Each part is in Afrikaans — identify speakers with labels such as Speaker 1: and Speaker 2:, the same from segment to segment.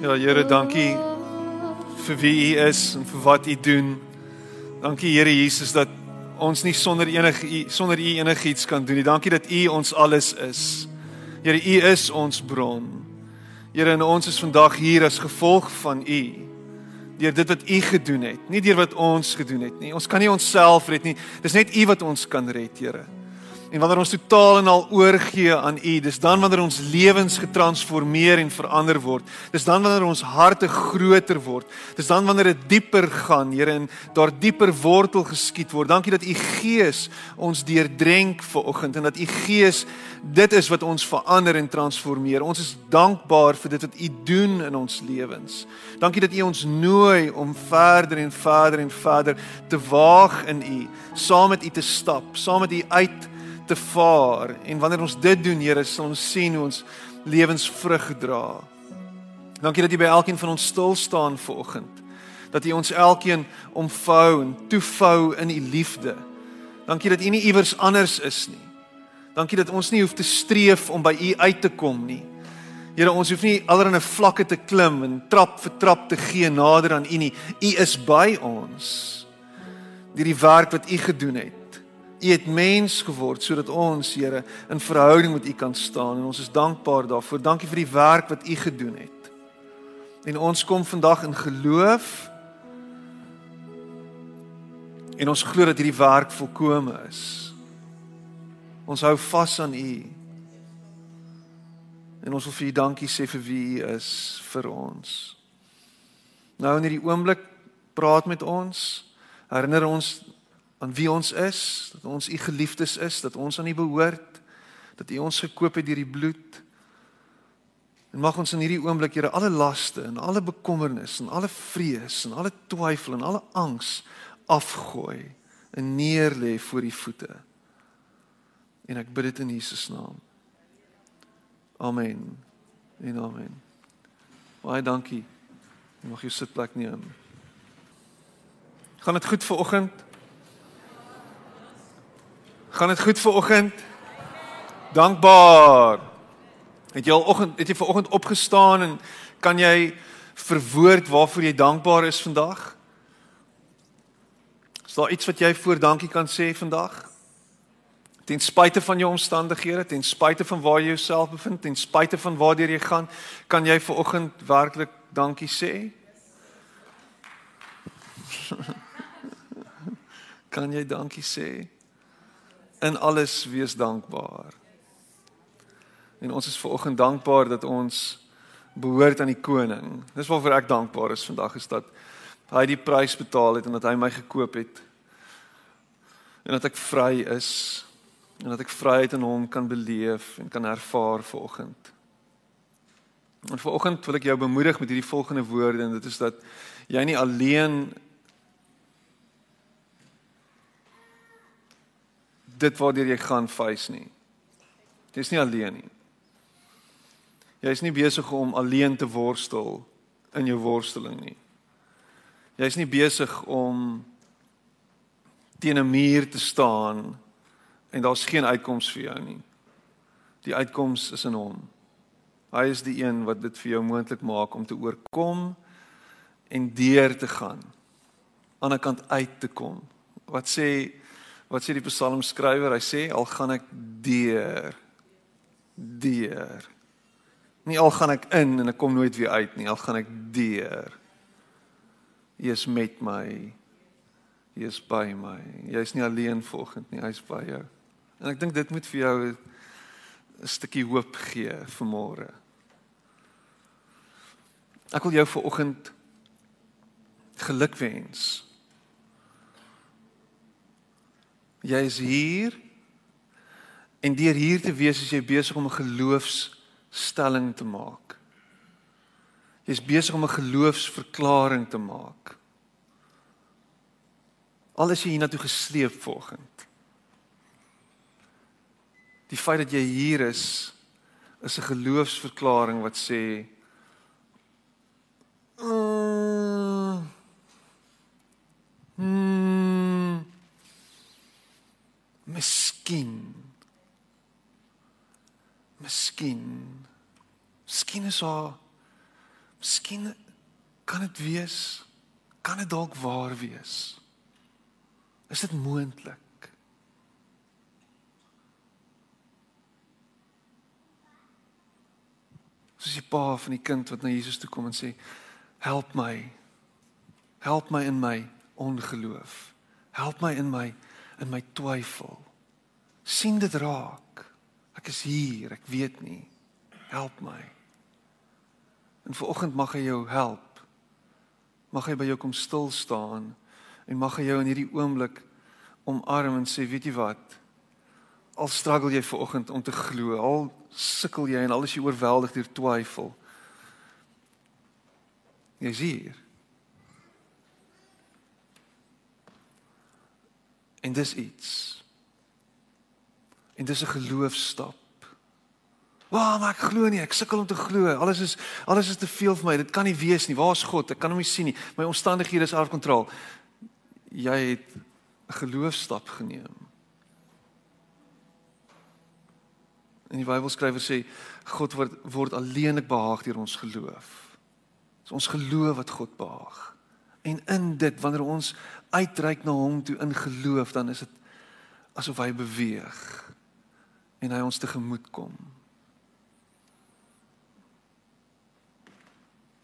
Speaker 1: Ja, Here, dankie vir wie U is en vir wat U doen. Dankie Here Jesus dat ons nie sonder enige U sonder U enigiets kan doen nie. Dankie dat U ons alles is. Here, U is ons bron. Here, en ons is vandag hier as gevolg van U. Deur dit wat U gedoen het, nie deur wat ons gedoen het nie. Ons kan nie onsself red nie. Dis net U wat ons kan red, Here. En wanneer ons totaal en al oorgee aan U, dis dan wanneer ons lewens getransformeer en verander word. Dis dan wanneer ons harte groter word. Dis dan wanneer dit dieper gaan, Here, en daar dieper wortel geskiet word. Dankie dat U Gees ons deurdrenk vanoggend en dat U Gees dit is wat ons verander en transformeer. Ons is dankbaar vir dit wat U doen in ons lewens. Dankie dat U ons nooi om verder en verder en verder te waag in U, saam met U te stap, saam met U uit te vaar en wanneer ons dit doen Here sal ons sien hoe ons lewens vrug dra. Dankie dat jy by elkeen van ons stil staan vanoggend. Dat jy ons elkeen omvou en toevou in u liefde. Dankie dat u nie iewers anders is nie. Dankie dat ons nie hoef te streef om by u uit te kom nie. Here, ons hoef nie allerlei vlakke te klim en trap vir trap te gee nader aan u nie. U is by ons. Deur die werk wat u gedoen het. U het mens geword sodat ons, Here, in verhouding met U kan staan en ons is dankbaar daarvoor. Dankie vir die werk wat U gedoen het. En ons kom vandag in geloof en ons glo dat hierdie werk volkome is. Ons hou vas aan U. En ons wil vir U dankie sê vir wie U is vir ons. Nou in hierdie oomblik praat met ons. Herinner ons aan wie ons is, dat ons u geliefdes is, dat ons aan u behoort, dat u ons gekoop het deur die bloed. En mag ons in hierdie oomblik Here alle laste en alle bekommernis en alle vrees en alle twyfel en alle angs afgooi en neerlê voor u voete. En ek bid dit in Jesus naam. Amen. En amen. Baie dankie. Mag jy sitplek neem. Gaan dit goed vir oggend? Gaan dit goed vir oggend? Dankbaar. Het jy al oggend het jy ver oggend opgestaan en kan jy verwoord waarvoor jy dankbaar is vandag? Is daar iets wat jy voor dankie kan sê vandag? Ten spyte van jou omstandighede, ten spyte van waar jy jouself bevind, ten spyte van waar jy gaan, kan jy ver oggend werklik dankie sê? kan jy dankie sê? In alles wees dankbaar. En ons is veraloggend dankbaar dat ons behoort aan die koning. Dis waarvoor ek dankbaar is vandag is dat hy die prys betaal het en dat hy my gekoop het. En dat ek vry is en dat ek vryheid in hom kan beleef en kan ervaar vanoggend. En vanoggend wil ek jou bemoedig met hierdie volgende woorde en dit is dat jy nie alleen dit waartoe jy gaan face nie. Jy's nie alleen nie. Jy's nie besig om alleen te worstel in jou worsteling nie. Jy's nie besig om teen 'n muur te staan en daar's geen uitkoms vir jou nie. Die uitkoms is in hom. Hy is die een wat dit vir jou moontlik maak om te oorkom en deur te gaan. Aan 'n kant uit te kom. Wat sê Wat sê die psalmskrywer? Hy sê al gaan ek deur deur. Nie al gaan ek in en ek kom nooit weer uit nie, al gaan ek deur. Hy is met my. Hy is by my. Jy's nie alleen volgens nie, hy's by jou. En ek dink dit moet vir jou 'n stukkie hoop gee vir môre. Ek wil jou vir oggend geluk wens. Jy is hier en deur hier te wees is jy besig om 'n geloofsstelling te maak. Jy's besig om 'n geloofsverklaring te maak. Al is jy hiernatoe gesleep volgend. Die feit dat jy hier is is 'n geloofsverklaring wat sê mm, mm, Miskien. Miskien. Miskien is haar Miskien kan dit wees, kan dit dalk waar wees. Is dit moontlik? Soos die pa van die kind wat na Jesus toe kom en sê: "Help my. Help my in my ongeloof. Help my in my in my twyfel. sien dit raak. Ek is hier, ek weet nie. Help my." En vanoggend mag hy jou help. Mag hy by jou kom stil staan en mag hy jou in hierdie oomblik omarm en sê, weet jy wat? Al struggle jy vanoggend om te glo, al sukkel jy en al is jy oorweldig deur twyfel. Jy's hier. En dis iets. En dis 'n geloofstap. Waar wow, maar ek glo nie, ek sukkel om te glo. Alles is alles is te veel vir my. Dit kan nie wees nie. Waar is God? Ek kan hom nie sien nie. My omstandighede is uit kontrole. Jy het 'n geloofstap geneem. En die Bybelskrywer sê God word word alleenlik behaag deur ons geloof. Dis ons geloof wat God behaag. En in dit wanneer ons uitreik na hom toe in geloof, dan is dit asof hy beweeg en hy ons tegemoet kom.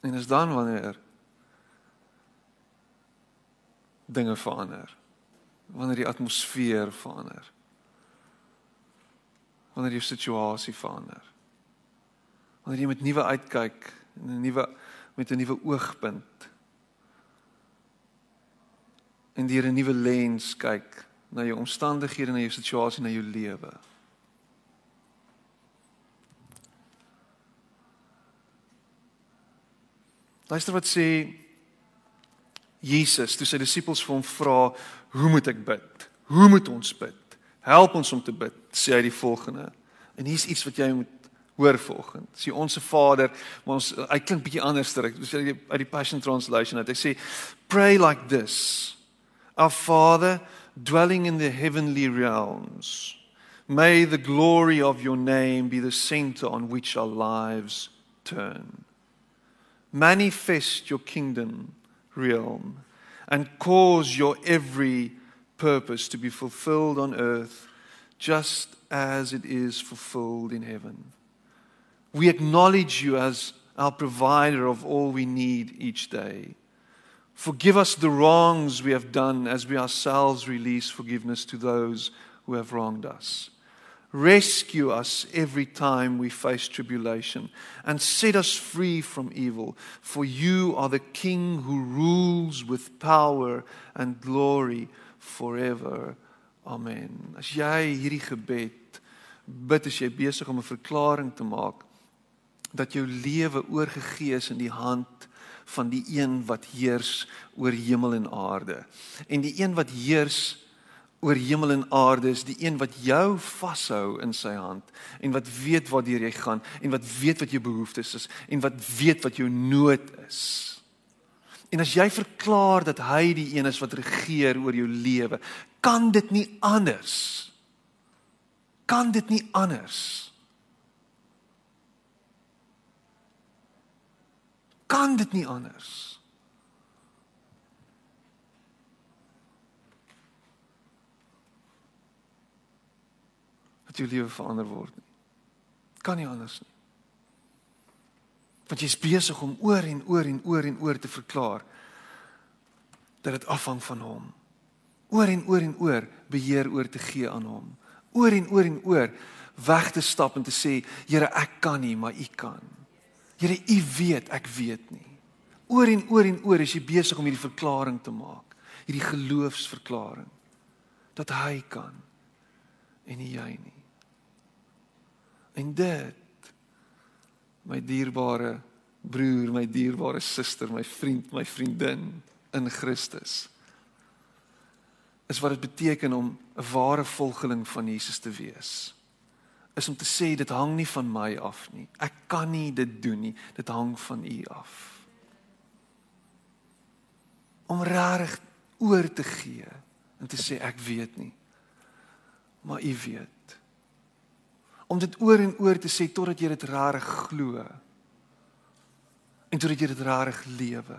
Speaker 1: En is dan wanneer dinge verander wanneer die atmosfeer verander. Wanneer jou situasie verander. Wanneer jy met nuwe uitkyk en 'n nuwe met 'n nuwe oogpunt en deur 'n nuwe lens kyk na jou omstandighede na jou situasie na jou lewe. Luister wat sê Jesus toe sy disippels vir hom vra, "Hoe moet ek bid? Hoe moet ons bid? Help ons om te bid." sê hy die volgende. En hier's iets wat jy moet hoor vanoggend. Sê onsse Vader, maar ons hy klink bietjie anders terug. Dis uit die Passion Translation dat hy sê, "Pray like this. Our Father, dwelling in the heavenly realms, may the glory of your name be the center on which our lives turn. Manifest your kingdom." realm and cause your every purpose to be fulfilled on earth just as it is fulfilled in heaven. We acknowledge you as our provider of all we need each day. Forgive us the wrongs we have done as we ourselves release forgiveness to those who have wronged us. Rescue us every time we face tribulation and set us free from evil. For you are the King who rules with power and glory forever. Amen. As jy hierdie gebed bid, as jy besig om 'n verklaring te maak dat jou lewe oorgegee is in die hand van die een wat heers oor hemel en aarde. En die een wat heers oor hemel en aarde is die een wat jou vashou in sy hand en wat weet waartoe jy gaan en wat weet wat jou behoeftes is en wat weet wat jou nood is. En as jy verklaar dat hy die een is wat regeer oor jou lewe, kan dit nie anders. Kan dit nie anders. Kan dit nie anders. dat jou lewe verander word nie. Kan nie anders nie. Want jy's besig om oor en oor en oor en oor te verklaar dat dit afhang van hom. Oor en oor en oor beheer oor te gee aan hom. Oor en oor en oor weg te stap en te sê, Here, ek kan nie, maar U kan. Here, U weet, ek weet nie. Oor en oor en oor is jy besig om hierdie verklaring te maak, hierdie geloofsverklaring dat hy kan en nie jy nie. En dit my dierbare broer, my dierbare suster, my vriend, my vriendin in Christus is wat dit beteken om 'n ware volgeling van Jesus te wees. Is om te sê dit hang nie van my af nie. Ek kan nie dit doen nie. Dit hang van U af. Om reg oor te gee en te sê ek weet nie. Maar U weet om dit oor en oor te sê totdat jy dit reg glo. en totdat jy dit reg lewe.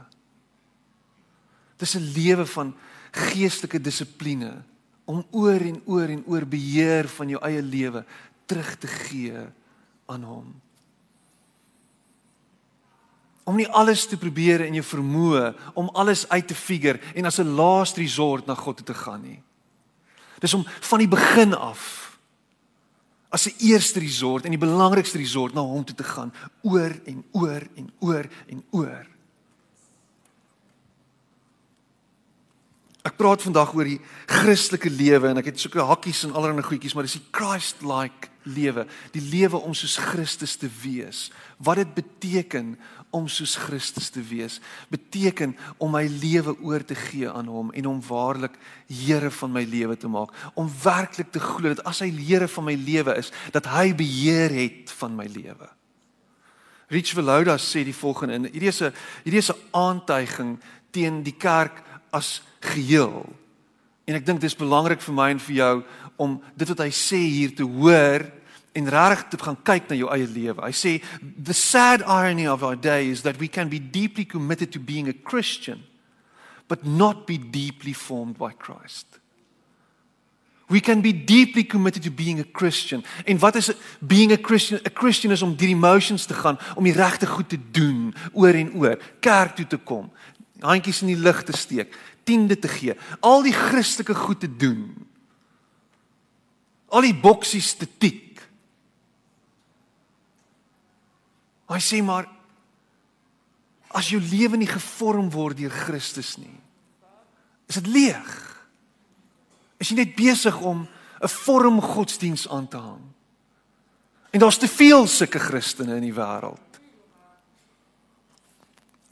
Speaker 1: Dis 'n lewe van geestelike dissipline om oor en oor en oor beheer van jou eie lewe terug te gee aan hom. Om nie alles te probeer in jou vermoë om alles uit te figure en as 'n last resort na God toe te gaan nie. Dis om van die begin af as 'n eerste resort en die belangrikste resort na hom toe te gaan oor en oor en oor en oor. Ek praat vandag oor die Christelike lewe en ek het soeke hakkies en allerlei goedjies, maar dis die Christ-like lewe, die lewe om soos Christus te wees. Wat dit beteken om soos Christus te wees, beteken om my lewe oor te gee aan hom en hom waarlik Here van my lewe te maak, om werklik te glo dat as hy Here van my lewe is, dat hy beheer het van my lewe. Rich Velouda sê die volgende in hierdie is 'n hierdie is 'n aantuiging teen die kerk as geheel. En ek dink dis belangrik vir my en vir jou om dit wat hy sê hier te hoor en regtig te gaan kyk na jou eie lewe. Hy sê the sad irony of our day is that we can be deeply committed to being a Christian but not be deeply formed by Christ. We can be deeply committed to being a Christian. En wat is being a Christian? A Christian is om deur die emotions te gaan, om die regte goed te doen oor en oor, kerk toe te kom, handjies in die lug te steek, tiende te gee, al die Christelike goed te doen. Al die boksies te tik. Hy sê maar as jou lewe nie gevorm word deur Christus nie, is dit leeg. Is jy net besig om 'n vorm godsdiens aan te hang? En daar's te veel sulke Christene in die wêreld.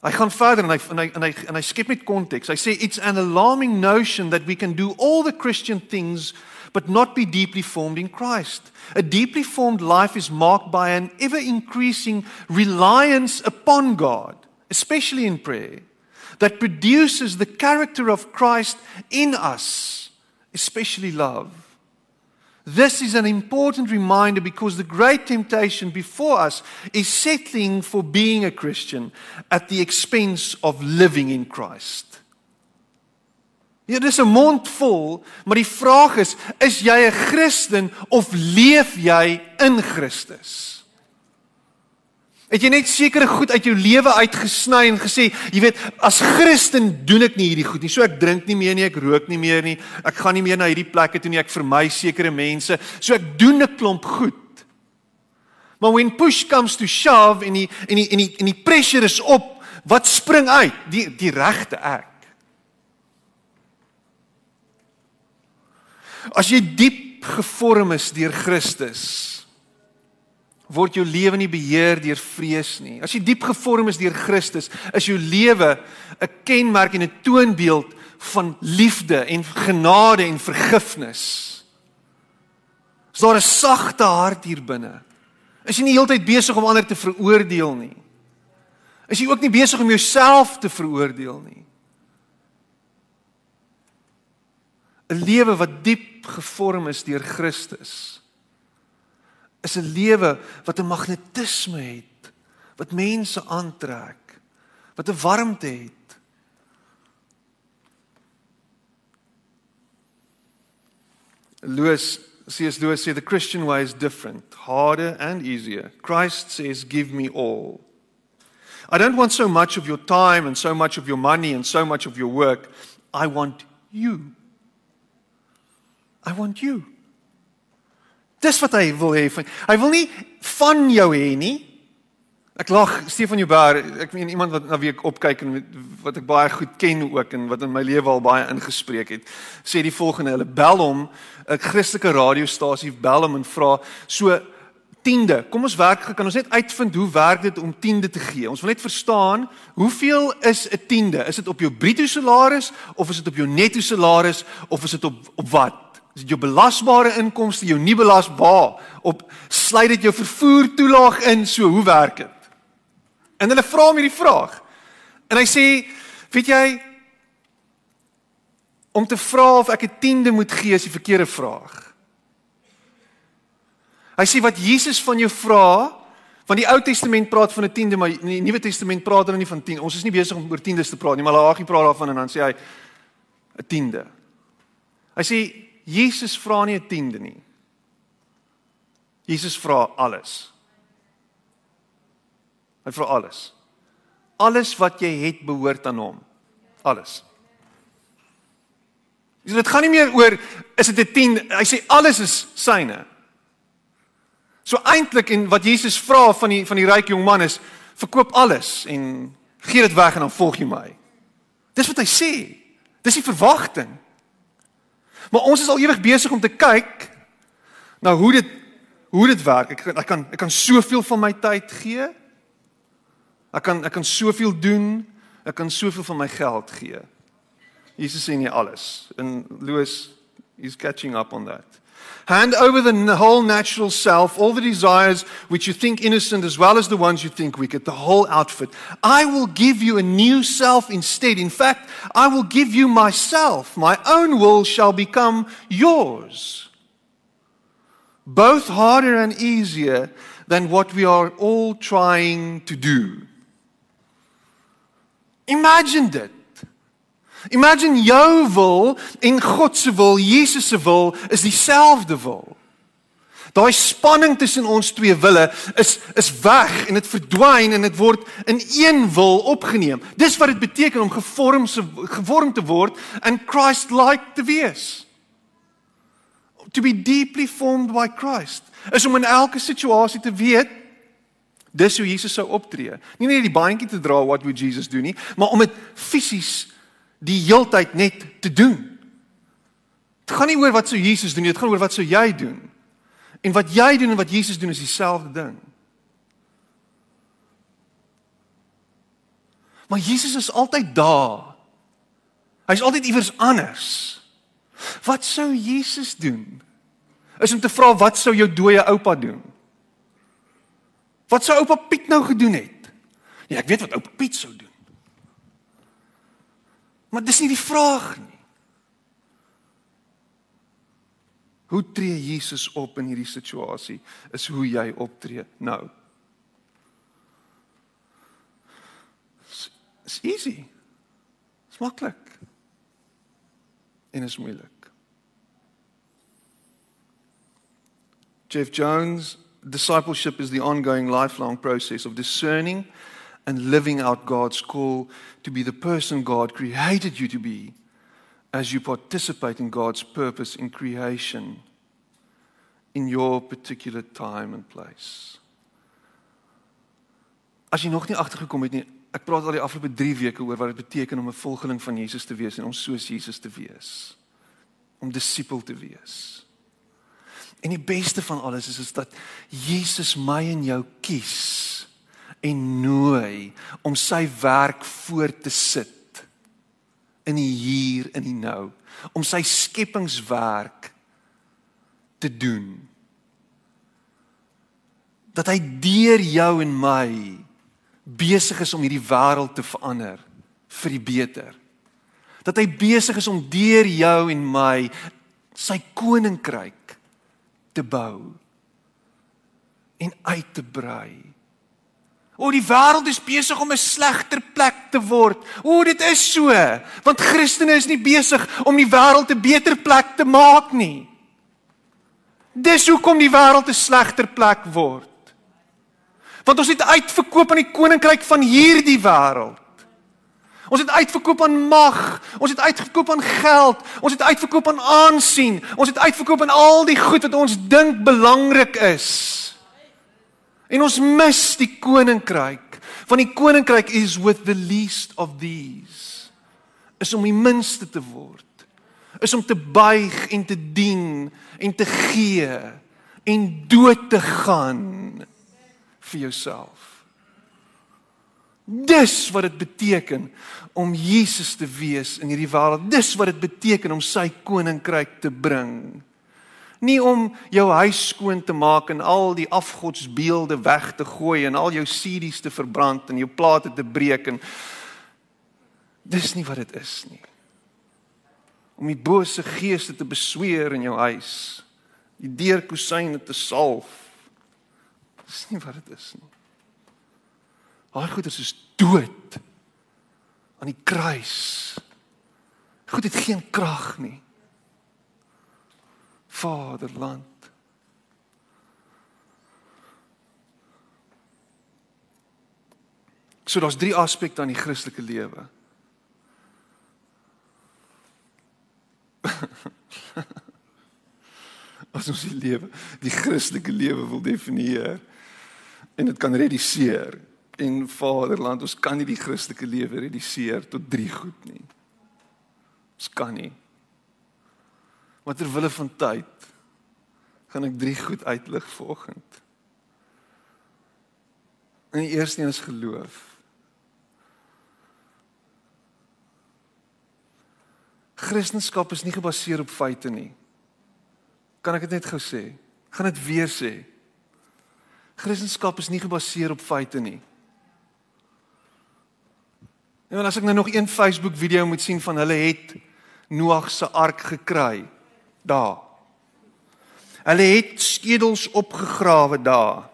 Speaker 1: Hy gaan verder en hy en hy en hy en hy skep met konteks. Hy sê it's an alarming notion that we can do all the Christian things but not be deeply formed in Christ. A deeply formed life is marked by an ever increasing reliance upon God, especially in prayer, that produces the character of Christ in us, especially love. This is an important reminder because the great temptation before us is settling for being a Christian at the expense of living in Christ. Ja, dis 'n mond vol, maar die vraag is, is jy 'n Christen of leef jy in Christus? Het jy net sekere goed uit jou lewe uitgesny en gesê, jy weet, as Christen doen ek nie hierdie goed nie. So ek drink nie meer nie, ek rook nie meer nie. Ek gaan nie meer na hierdie plekke toe nie. Ek vermy sekere mense. So ek doen 'n klomp goed. Maar when push comes to shove en die en die en die en die pressure is op, wat spring uit? Die die regte ek. As jy diep gevorm is deur Christus, word jou lewe nie beheer deur vrees nie. As jy diep gevorm is deur Christus, is jou lewe 'n kenmerk en 'n toonbeeld van liefde en genade en vergifnis. Is daar 'n sagte hart hier binne? Is jy nie heeltyd besig om ander te veroordeel nie? Is jy ook nie besig om jouself te veroordeel nie? 'n Lewe wat diep gevorm is deur Christus is 'n lewe wat 'n magnetisme het, wat mense aantrek, wat 'n warmte het. Lewis C.S. Lewis said the Christian way is different, harder and easier. Christ says, "Give me all." I don't want so much of your time and so much of your money and so much of your work. I want you. I want you. Dis wat hy wil hê van. Hy wil nie van jou hê nie. Ek lag Stefan Jouber, ek meen iemand wat na wie ek opkyk en wat ek baie goed ken ook en wat in my lewe al baie ingespreek het. Sê die volgende, hulle bel hom, 'n Christelike radiostasie bel hom en vra so tiende. Kom ons werk, kan ons net uitvind hoe werk dit om tiende te gee? Ons wil net verstaan, hoeveel is 'n tiende? Is dit op jou bruto salaris of is dit op jou netto salaris of is dit op op wat? Is dit jou belasbare inkomste, jou nie belasbaar op sluit dit jou vervoer toelaag in, so hoe werk dit? En hulle vra hom hierdie vraag. En hy sê, weet jy om te vra of ek 'n tiende moet gee is die verkeerde vraag. Hy sê wat Jesus van jou vra Want die Ou Testament praat van 'n tiende, maar in die Nuwe Testament praat hulle nie van 10. Ons is nie besig om oor tiendes te praat nie, maar Malagi praat daarvan en dan sê hy 'n tiende. Hy sê Jesus vra nie 'n tiende nie. Jesus vra alles. Hy vra alles. Alles wat jy het behoort aan hom. Alles. Dis dit gaan nie meer oor is dit 'n 10? Hy sê alles is syne. So eintlik en wat Jesus vra van die van die ryk jong man is verkoop alles en gee dit weg en dan volg jy my. Dis wat hy sê. Dis die verwagting. Maar ons is al ewig besig om te kyk na hoe dit hoe dit werk. Ek ek kan ek kan soveel van my tyd gee. Ek kan ek kan soveel doen. Ek kan soveel van my geld gee. Jesus sê nie alles. In Lewis he's catching up on that. Hand over the whole natural self, all the desires which you think innocent as well as the ones you think wicked, the whole outfit. I will give you a new self instead. In fact, I will give you myself. My own will shall become yours. Both harder and easier than what we are all trying to do. Imagine that. Imagine jou wil en God se wil, Jesus se wil is dieselfde wil. Daai spanning tussen ons twee wille is is weg en dit verdwyn en dit word in een wil opgeneem. Dis wat dit beteken om gevorm se gevorm te word in Christ-like te wees. To be deeply formed by Christ. Is om in elke situasie te weet dis hoe Jesus sou optree. Nie net die bandjie te dra what would Jesus do nie, maar om dit fisies die heeltyd net te doen. Dit gaan nie oor wat sou Jesus doen nie, dit gaan oor wat sou jy doen. En wat jy doen en wat Jesus doen is dieselfde ding. Maar Jesus is altyd daar. Hy's altyd iewers anders. Wat sou Jesus doen? Is om te vra wat sou jou dooie oupa doen? Wat sou oupa Piet nou gedoen het? Ja, ek weet wat oupa Piet sou doen. Maar dis nie die vraag nie. Hoe tree Jesus op in hierdie situasie? Is hoe jy optree nou. It's easy. It's maklik. En is moeilik. Jeff Jones, discipleship is the ongoing lifelong process of discerning and living out God's call to be the person God created you to be as you participate in God's purpose in creation in your particular time and place. As jy nog nie agtergekom het nie, ek praat al die afgelope 3 weke oor wat dit beteken om 'n volgeling van Jesus te wees en om soos Jesus te wees. Om disipel te wees. En die beste van alles is is dat Jesus my en jou kies en nooi om sy werk voort te sit in die hier in die nou om sy skepingswerk te doen. Dat hy deur jou en my besig is om hierdie wêreld te verander vir die beter. Dat hy besig is om deur jou en my sy koninkryk te bou en uit te brei O die wêreld is besig om 'n slegter plek te word. O dit is so, want Christene is nie besig om die wêreld 'n beter plek te maak nie. Dis hoekom die wêreld 'n slegter plek word. Want ons het uitverkoop aan die koninkryk van hierdie wêreld. Ons het uitverkoop aan mag, ons het uitverkoop aan geld, ons het uitverkoop aan aansien, ons het uitverkoop aan al die goed wat ons dink belangrik is. En ons mis die koninkryk. Want die koninkryk is with the least of these. Is om die minste te word. Is om te buig en te dien en te gee en dood te gaan vir jouself. Dis wat dit beteken om Jesus te wees in hierdie wêreld. Dis wat dit beteken om sy koninkryk te bring. Nie om jou huis skoon te maak en al die afgodsbeelde weg te gooi en al jou CD's te verbrand en jou plate te breek en dis nie wat dit is nie. Om die bose geeste te besweer in jou huis, die deurkusyne te salf. Dis nie wat dit is nie. Daai goeders is dood aan die kruis. Goed het geen krag nie. Vaderland. So daar's drie aspekte aan die Christelike lewe. As ons die lewe, die Christelike lewe wil definieer en dit kan reduseer en Vaderland, ons kan nie die Christelike lewe reduseer tot drie goed nie. Ons kan nie. Maar ter wille van tyd gaan ek drie goed uitlig volgend. En die eerste een is geloof. Christendom is nie gebaseer op feite nie. Kan ek dit net gou sê? Gaan dit weer sê. Christendom is nie gebaseer op feite nie. En as ek nou nog een Facebook video moet sien van hulle het Noag se ark gekry daar. Hulle het skedels opgegrawe daar.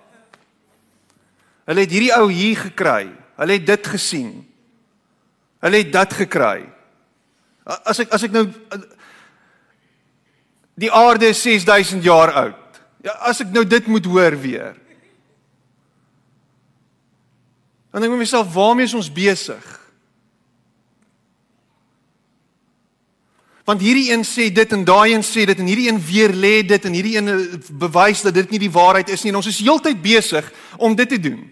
Speaker 1: Hulle het hierdie ou hier gekry. Hulle het dit gesien. Hulle het dit gekry. As ek as ek nou die aarde is 6000 jaar oud. Ja, as ek nou dit moet hoor weer. Dan dink ek myself, waarmee is ons besig? Want hierdie een sê dit en daai een sê dit en hierdie een weer lê dit en hierdie een eh, bewys dat dit nie die waarheid is nie en ons is heeltyd besig om dit te doen.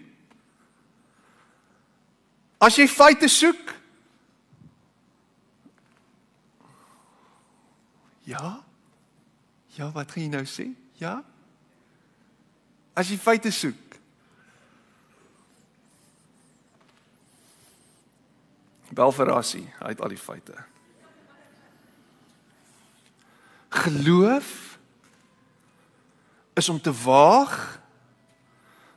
Speaker 1: As jy feite soek Ja? Ja, wat gaan jy nou sê? Ja? As jy feite soek. Bel vir Rassie, hy het al die feite. Geloof is om te waag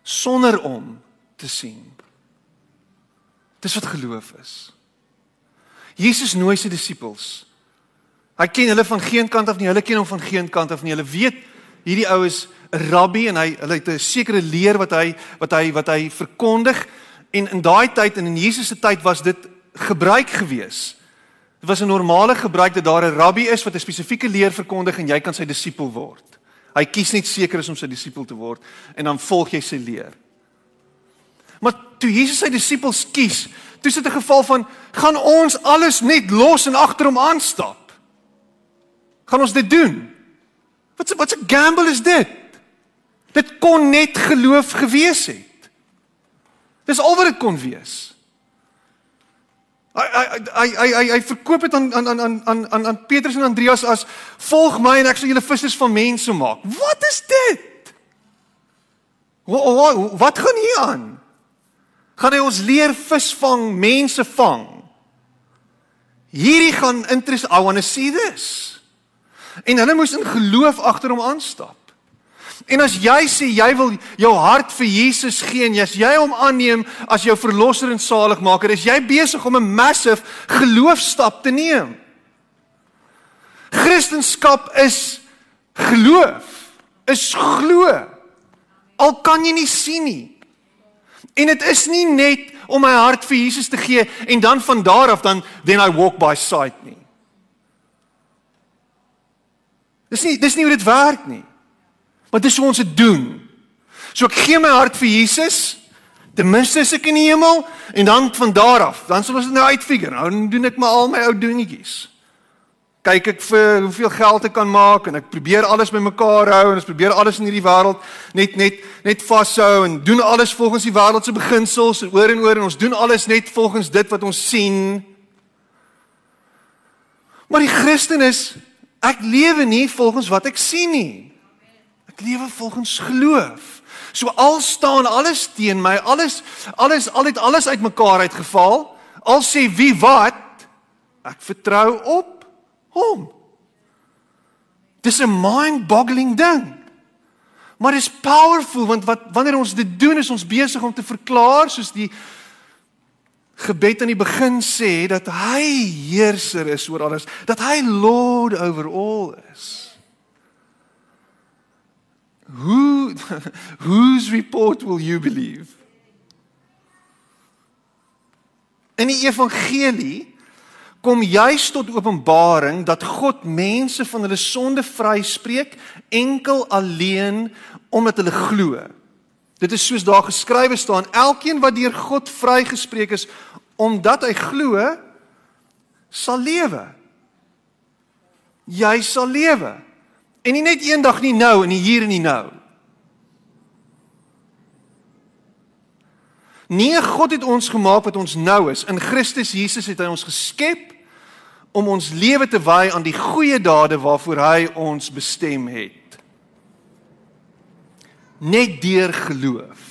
Speaker 1: sonder om te sien. Dis wat geloof is. Jesus nooi sy disippels. Hy ken hulle van geen kant af nie, hulle ken hom van geen kant af nie. Hulle weet hierdie ou is 'n rabbi en hy hulle het 'n sekere leer wat hy wat hy wat hy verkondig en in daai tyd en in Jesus se tyd was dit gebruik geweest Dit was 'n normale gebruik dat daar 'n rabbi is wat 'n spesifieke leer verkondig en jy kan sy disipel word. Hy kies net seker is om sy disipel te word en dan volg jy sy leer. Maar toe Jesus sy disipels kies, toe is dit 'n geval van gaan ons alles net los en agter hom aanstap. Gaan ons dit doen? Wat 'n wat 'n gamble is dit? Dit kon net geloof gewees het. Dis al wat dit kon wees. Hy hy hy hy hy, hy verkoop dit aan aan aan aan aan aan Petrus en Andreas as volg my en ek sal julle vissers van mense maak. Wat is dit? Wat wat, gaan hier aan? Gaan hy ons leer visvang, mense vang? Hierdie gaan interest I want to see this. En hulle moes in geloof agter hom aanstap. En as jy sê jy wil jou hart vir Jesus gee en as jy hom aanneem as jou verlosser en saligmaker, is jy besig om 'n massive geloofstap te neem. Christendom is geloof. Is glo. Al kan jy nie sien nie. En dit is nie net om my hart vir Jesus te gee en dan van daar af dan then I walk by sight nie. Dis nie dis nie hoe dit werk nie. Maar dis hoe ons dit doen. So ek gee my hart vir Jesus. Ten minste is ek in die hemel en dan van daar af, dan sal ons dit nou uitfigure. Nou doen ek maar al my ou dingetjies. Kyk ek vir hoeveel geld ek kan maak en ek probeer alles bymekaar hou en ons probeer alles in hierdie wêreld net net net vashou en doen alles volgens die wêreld se beginsels oor en oor en ons doen alles net volgens dit wat ons sien. Maar die Christen is ek lewe nie volgens wat ek sien nie. Ek lewe volgens geloof. So al staan alles teen my, alles alles al het alles uitmekaar uitgeval. Al sê wie wat, ek vertrou op hom. Dis 'n mind-boggling ding. Maar dit is powerful want wat wanneer ons dit doen is ons besig om te verklaar soos die gebed aan die begin sê dat hy heerser is oor alles, dat hy lord over all is. who whose report will you believe? In die evangelie kom juis tot openbaring dat God mense van hulle sonde vryspreek enkel alleen omdat hulle glo. Dit is soos daar geskrywe staan, elkeen wat deur God vrygespreek is omdat hy glo, sal lewe. Jy sal lewe. En nie net eendag nie nou en nie hier en nie nou. Nee, God het ons gemaak wat ons nou is. In Christus Jesus het hy ons geskep om ons lewe te wy aan die goeie dade waarvoor hy ons bestem het. Net deur geloof.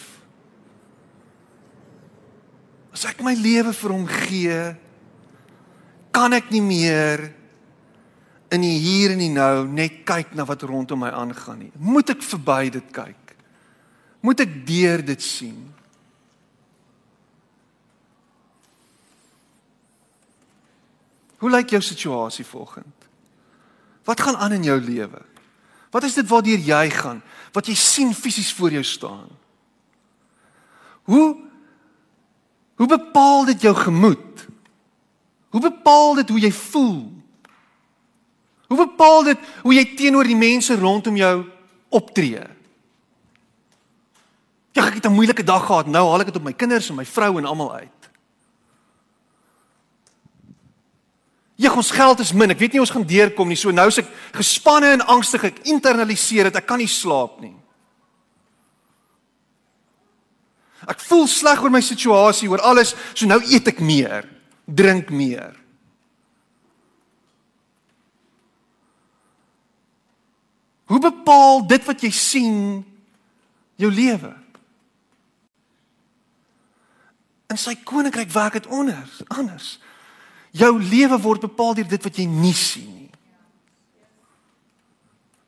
Speaker 1: As ek my lewe vir hom gee, kan ek nie meer in die hier en die nou net kyk na wat rondom my aangaan nie. Moet ek verby dit kyk? Moet ek deur dit sien? Hoe lyk jou situasie volgend? Wat gaan aan in jou lewe? Wat is dit waardeur jy gaan? Wat jy sien fisies voor jou staan? Hoe hoe bepaal dit jou gemoed? Hoe bepaal dit hoe jy voel? Hoe bepaal dit hoe jy teenoor die mense rondom jou optree? Ja, ek het 'n moeilike dag gehad. Nou haal ek dit op my kinders en my vrou en almal uit. Ja, ons geld is min. Ek weet nie ons gaan deurkom nie. So nou is ek gespanne en angstig. Ek internaliseer dit. Ek kan nie slaap nie. Ek voel sleg oor my situasie, oor alles. So nou eet ek meer, drink meer. Hoe bepaal dit wat jy sien jou lewe? In sy koninkryk werk dit anders, anders. Jou lewe word bepaal deur dit wat jy nie sien nie.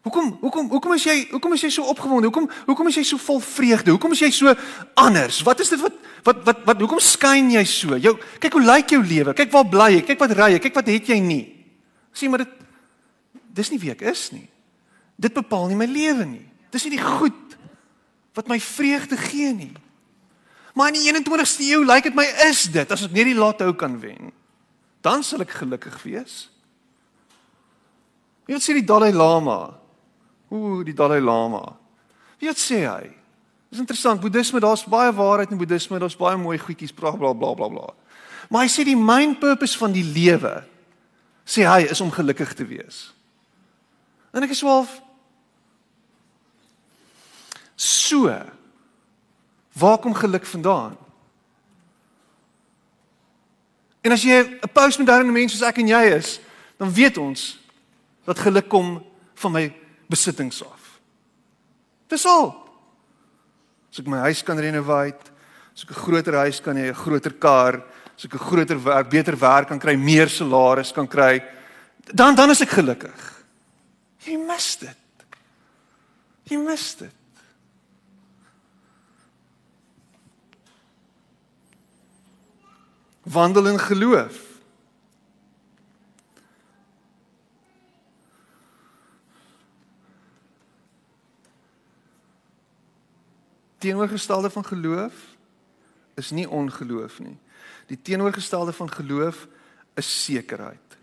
Speaker 1: Hoekom hoekom hoekom is jy hoekom is jy so opgewonde? Hoekom hoekom is jy so vol vreugde? Hoekom is jy so anders? Wat is dit wat wat wat wat hoekom skyn jy so? Jou kyk hoe lyk jou lewe? Kyk waar bly jy? Kyk wat ry jy? Kyk wat het jy nie? Sien maar dit dis nie wie ek is nie. Dit bepaal nie my lewe nie. Dis nie die goed wat my vreugde gee nie. Maar in die 21ste eeu lyk dit my is dit as ek net die lotto kan wen. Dan sal ek gelukkig wees. Wie sê die Dalai Lama? Ooh, die Dalai Lama. Wie sê hy? Dis interessant, Boeddhisme, daar's baie waarheid in Boeddhisme, daar's baie mooi goedjies, bla bla bla bla bla. Maar hy sê die main purpose van die lewe sê hy is om gelukkig te wees. En ek is swaalf So. Waar kom geluk vandaan? En as jy 'n postmoderne mens soos ek en jy is, dan weet ons dat geluk kom van my besittings af. Dis al. As ek my huis kan renoveer, as ek 'n groter huis kan hê, 'n groter kar, as ek 'n groter werk, beter werk kan kry, meer salaris kan kry, dan dan is ek gelukkig. Jy mis dit. Jy mis dit. Wandel in geloof. Teenoorgestelde van geloof is nie ongeloof nie. Die teenoorgestelde van geloof is sekerheid.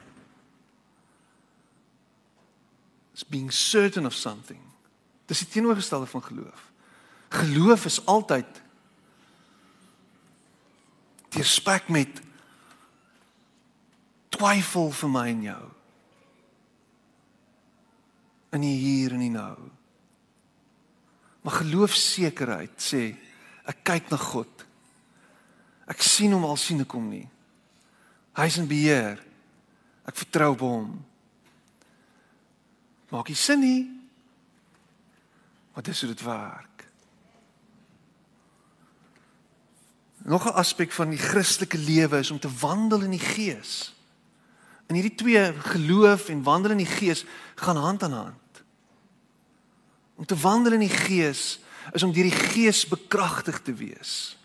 Speaker 1: It's being certain of something. Dis die teenoorgestelde van geloof. Geloof is altyd deurspek met twyfel vir my en jou. In die hier en die nou. Maar geloofsekerheid sê ek kyk na God. Ek sien hom al sien ek hom nie. Hy's in beheer. Ek vertrou op hom. Maak nie sin nie. Wat is dit werk? Nog 'n aspek van die Christelike lewe is om te wandel in die Gees. En hierdie twee, geloof en wandel in die Gees, gaan hand aan hand. Om te wandel in die Gees is om deur die Gees bekragtig te wees.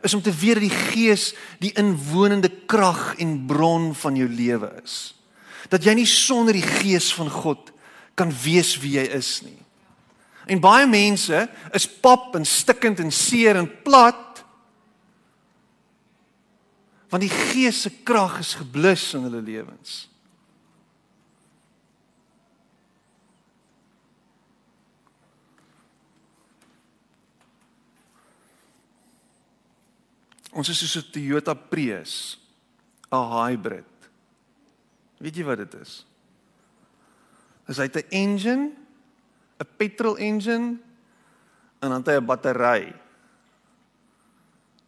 Speaker 1: Is om te weet dat die Gees die inwonende krag en bron van jou lewe is. Dat jy nie sonder die Gees van God kan wees wie jy is nie. En baie mense is pap en stikkend en seer en plat want die Gees se krag is geblus in hulle lewens. Ons is soos 'n Toyota Prius, 'n hybrid. Weet jy wat dit is? Is hy 'n engine, 'n petrol engine en dan 'n battery.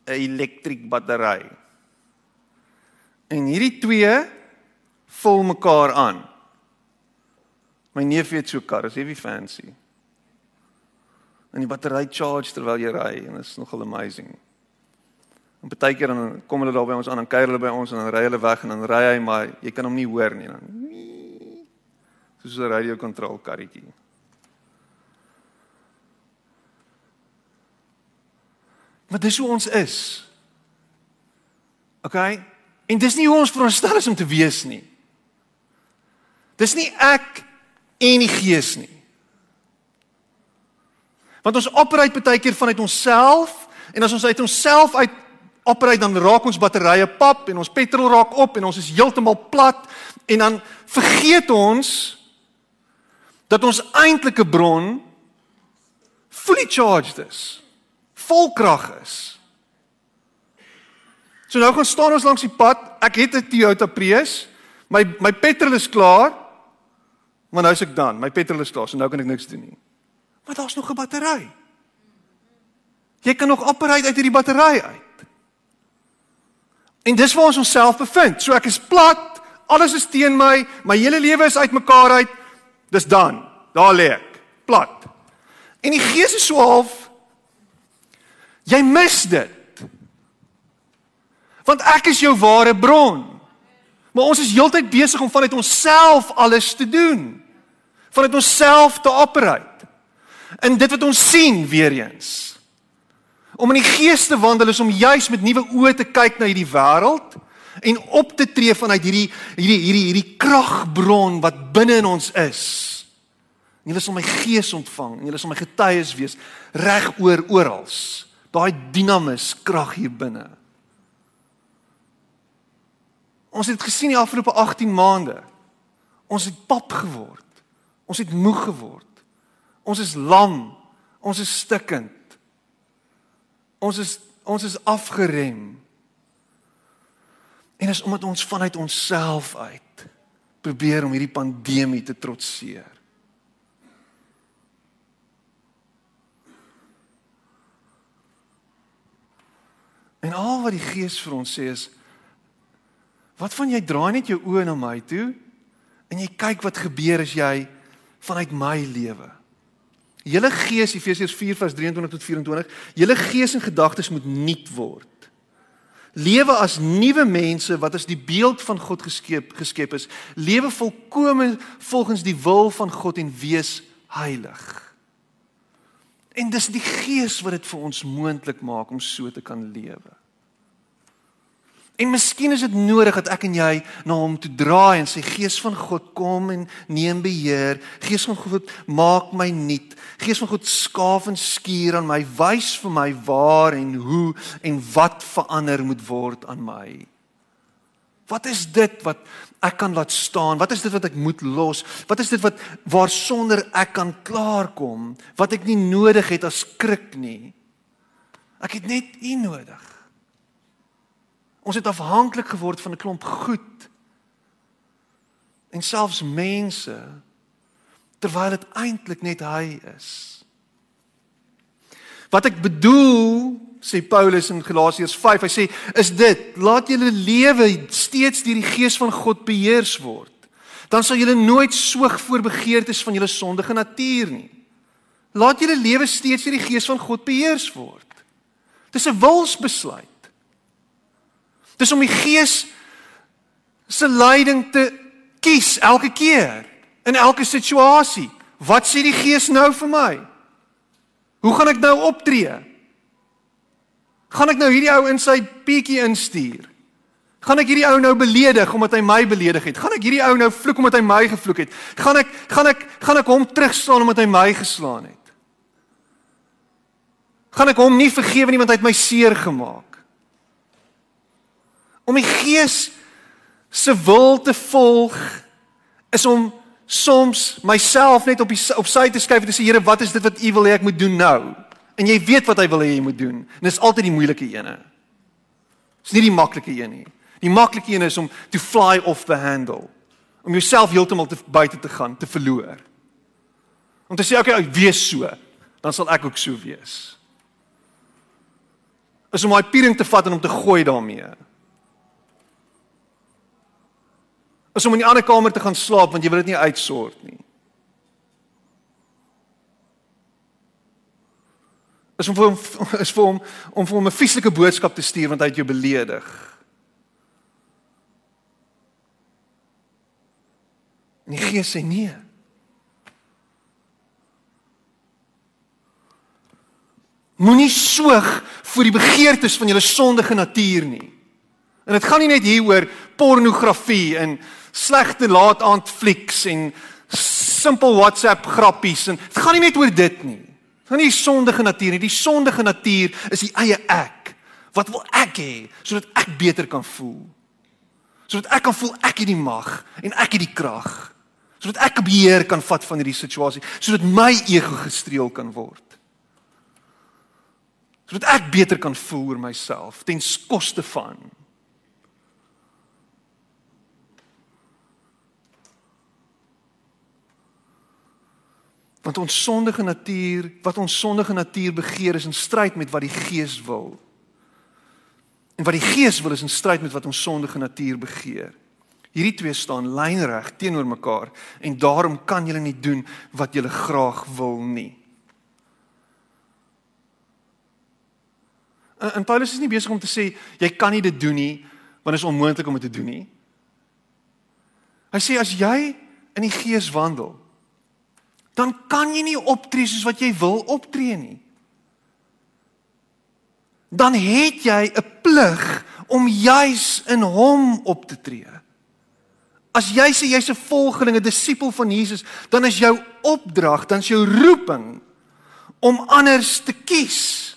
Speaker 1: 'n Elektriek battery. En hierdie twee vul mekaar aan. My neef het so 'n kar, is heavy fancy. En die battery charge terwyl jy ry en dit is nogal amazing. En baie keer dan kom hulle daar by ons aan en kuier hulle by ons en dan ry hulle weg en dan ry hy maar jy kan hom nie hoor nie dan. Soos 'n radio control karretjie. Maar dis hoe ons is. OK? En dis nie hoe ons veronderstel is om te wees nie. Dis nie ek en die gees nie. Want ons operate baie keer vanuit onsself en as ons uit onsself uit operate dan raak ons batterye pap en ons petrol raak op en ons is heeltemal plat en dan vergeet ons dat ons eintlike bron fully charged is. Vol krag is. So nou gaan staan ons langs die pad. Ek het 'n Toyota Prius. My my petrol is klaar. Maar nou is ek dan. My petrol is klaar, so nou kan ek niks doen nie. Maar daar's nog 'n battery. Jy kan nog operate uit hierdie battery uit. En dis waar ons onsself bevind. So ek is plat, alles is teen my, my hele lewe is uitmekaar uit. Dis dan. Daar lê ek, plat. En die gees is so half jy mis dit. Want ek is jou ware bron. Maar ons is heeltyd besig om vanuit onsself alles te doen. Vanuit onsself te operate. En dit wat ons sien weer eens Om in die gees te wandel is om juis met nuwe oë te kyk na hierdie wêreld en op te tree vanuit hierdie hierdie hierdie hierdie kragbron wat binne in ons is. En julle sal my gees ontvang en julle sal my getuies wees reg oor oral. Daai dinamus krag hier binne. Ons het gesien die afgelope 18 maande. Ons het pap geword. Ons het moeg geword. Ons is lam. Ons is stikkend. Ons is ons is afgerem. En is omdat ons vanuit onsself uit probeer om hierdie pandemie te trotseer. En al wat die Gees vir ons sê is wat van jy draai net jou oë na my toe en jy kyk wat gebeur as jy vanuit my lewe Julle gees Efesiërs 4:23 tot 24, julle gees en gedagtes moet nuut word. Lewe as nuwe mense wat as die beeld van God geskep geskep is. Lewe volkome volgens die wil van God en wees heilig. En dis die gees wat dit vir ons moontlik maak om so te kan lewe. En miskien is dit nodig dat ek en jy na hom toe draai en sê Gees van God kom en neem beheer. Gees van God maak my nuut. Gees van God skaaf en skuur aan my, wys vir my waar en hoe en wat verander moet word aan my. Wat is dit wat ek kan laat staan? Wat is dit wat ek moet los? Wat is dit wat waarsonder ek kan klaarkom? Wat ek nie nodig het as skrik nie. Ek het net U nodig. Ons het afhanklik geword van 'n klomp goed. En selfs mense terwyl dit eintlik net hy is. Wat ek bedoel, sê Paulus in Galasiërs 5, hy sê, is dit: laat julle lewe steeds deur die gees van God beheers word. Dan sal julle nooit soog voor begeertes van julle sondige natuur nie. Laat julle lewe steeds deur die gees van God beheers word. Dis 'n wilsbesluit. Dis om die Gees se leiding te kies elke keer in elke situasie. Wat sê die Gees nou vir my? Hoe gaan ek nou optree? Gaan ek nou hierdie ou in sy pietjie instuur? Gaan ek hierdie ou nou beledig omdat hy my beledig het? Gaan ek hierdie ou nou vloek omdat hy my gevloek het? Gaan ek gaan ek gaan ek hom terugslaan omdat hy my geslaan het? Gaan ek hom nie vergewe nie want hy het my seer gemaak? Om die Gees se wil te volg is om soms myself net op die op sy te skuif en te sê Here, wat is dit wat U wil hê ek moet doen nou? En jy weet wat hy wil hê jy moet doen. En dis altyd die moeilike ene. Dis nie die maklike een nie. Die maklike een is om to fly off the handle. Om jouself heeltemal te buite te gaan, te verloor. Om te sê okay, ek wees so, dan sal ek ook so wees. Is om daai piering te vat en om te gooi daarmee. Is om in die ander kamer te gaan slaap want jy wil dit nie uitsort nie. is om vir hom is vir hom om vir hom 'n vieslike boodskap te stuur want hy het jou beledig. En die Gees sê nee. Moenie soeg vir die begeertes van jou sondige natuur nie. En dit gaan nie net hier oor pornografie en slegte laat-aand flieks en simpel WhatsApp grappies en dit gaan nie net oor dit nie. Dit gaan nie die sondige natuur nie. Die sondige natuur is die eie ek. Wat wil ek hê sodat ek beter kan voel? Sodat ek kan voel ek het die mag en ek het die krag sodat ek beheer kan vat van hierdie situasie, sodat my ego gestreel kan word. Sodat ek beter kan voel oor myself ten koste van Want ons sondige natuur, wat ons sondige natuur begeer is in stryd met wat die Gees wil. En wat die Gees wil is in stryd met wat ons sondige natuur begeer. Hierdie twee staan lynreg teenoor mekaar en daarom kan julle nie doen wat julle graag wil nie. En, en Paulus is nie besig om te sê jy kan nie dit doen nie want dit is onmoontlik om dit te doen nie. Hy sê as jy in die gees wandel, dan kan jy nie optree soos wat jy wil optree nie. Dan het jy 'n plig om juis in hom op te tree. As jy sê jy's 'n volgeling, 'n disipel van Jesus, dan is jou opdrag, dan is jou roeping om anders te kies.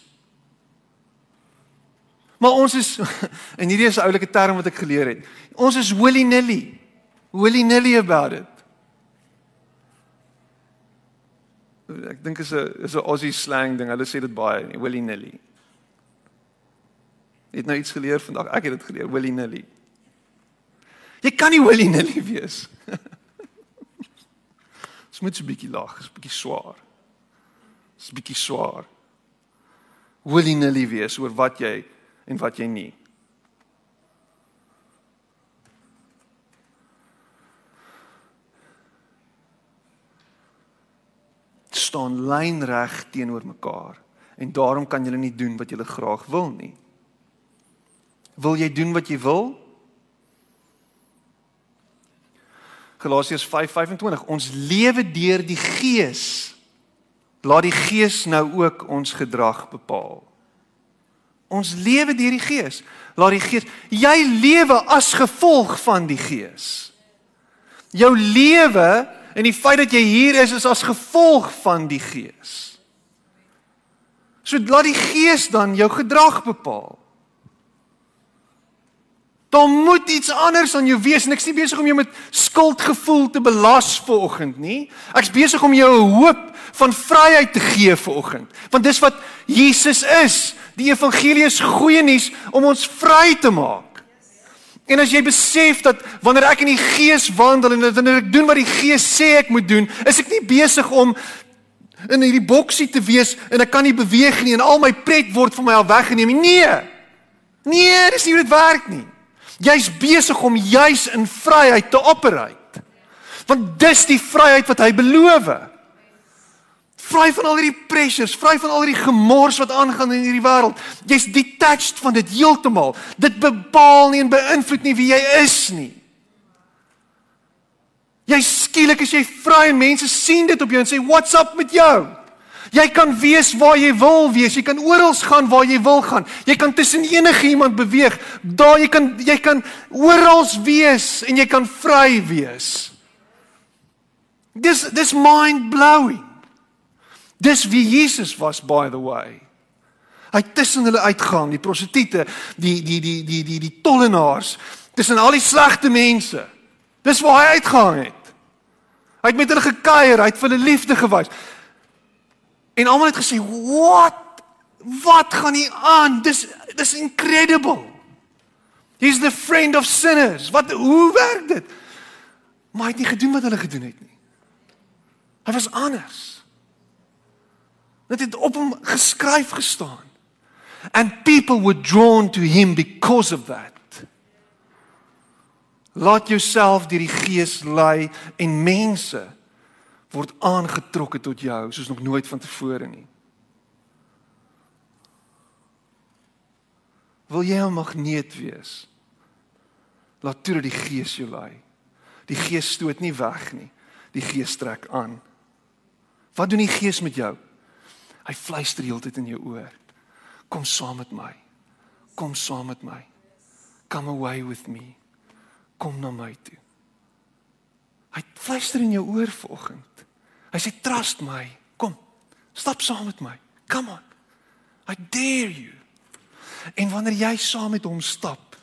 Speaker 1: Maar ons is en hierdie is 'n oulike term wat ek geleer het. Ons is willy-nilly. Willy-nilly about it. Ek dink is 'n is 'n Aussie slang ding. Hulle sê dit baie, willy-nilly. Het nou iets geleer vandag. Ek het dit geleer, willy-nilly. Jy kan nie willy-nilly wees. Dit moet 'n bietjie lag, is bietjie swaar. Is 'n bietjie swaar. Willy-nilly wees oor wat jy en wat jy nie. Staan lynreg teenoor mekaar en daarom kan jy nie doen wat jy graag wil nie. Wil jy doen wat jy wil? Galasiërs 5:25 Ons lewe deur die Gees. Laat die Gees nou ook ons gedrag bepaal. Ons lewe deur die Gees. Laat die Gees jy lewe as gevolg van die Gees. Jou lewe en die feit dat jy hier is is as gevolg van die Gees. So laat die Gees dan jou gedrag bepaal. Daar moet iets anders aan jou wees en ek's nie besig om jou met skuldgevoel te belas vanoggend nie. Ek's besig om jou 'n hoop van vryheid te gee vanoggend. Want dis wat Jesus is. Die evangelie is goeie nuus om ons vry te maak. En as jy besef dat wanneer ek in die gees wandel en wanneer ek doen wat die gees sê ek moet doen, is ek nie besig om in hierdie boksie te wees en ek kan nie beweeg nie en al my pret word van my al weggeneem nie. Nee. Nee, dis nie hoe dit werk nie. Jy's besig om juis in vryheid te operate. Want dis die vryheid wat hy beloof. Vry van al hierdie pressures, vry van al hierdie gemors wat aangaan in hierdie wêreld. Jy's detached van dit heeltemal. Dit bepaal nie en beïnvloed nie wie jy is nie. Jy skielik as jy vry en mense sien dit op jou en sê, "What's up met jou?" Jy kan wees waar jy wil wees. Jy kan oral gaan waar jy wil gaan. Jy kan tussen enige iemand beweeg. Daar jy kan jy kan oral wees en jy kan vry wees. Dis dis mind blowing. Dis wie Jesus was by the way. Hy tussen hulle uitgaan, die prostituie, die die die die die die tollenaars, tussen al die slegte mense. Dis waar hy uitgehang het. Hy het met hulle gekuier, hy het vir hulle liefde gewys. En almal het gesê, "What? Wat gaan hier aan? Dis dis incredible." He's the friend of sinners. Wat hoe werk dit? Maar hy het nie gedoen wat hulle gedoen het nie. Hy was anders. Dit het op hom geskryf gestaan. And people were drawn to him because of that. Laat jouself deur die Gees lei en mense word aangetrokke tot jou soos nog nooit vantevore nie. Wil jy 'n magneet wees? Laat toe dat die Gees jou lei. Die Gees stoot nie weg nie. Die Gees trek aan. Wat doen die Gees met jou? Hy fluister heeltyd in jou oor. Kom saam met my. Kom saam met my. Come away with me. Kom na my toe. Hy fluister in jou oor vanoggend. Hy sê trust my. Kom. Stap saam met my. Come on. I dare you. En wanneer jy saam met hom stap,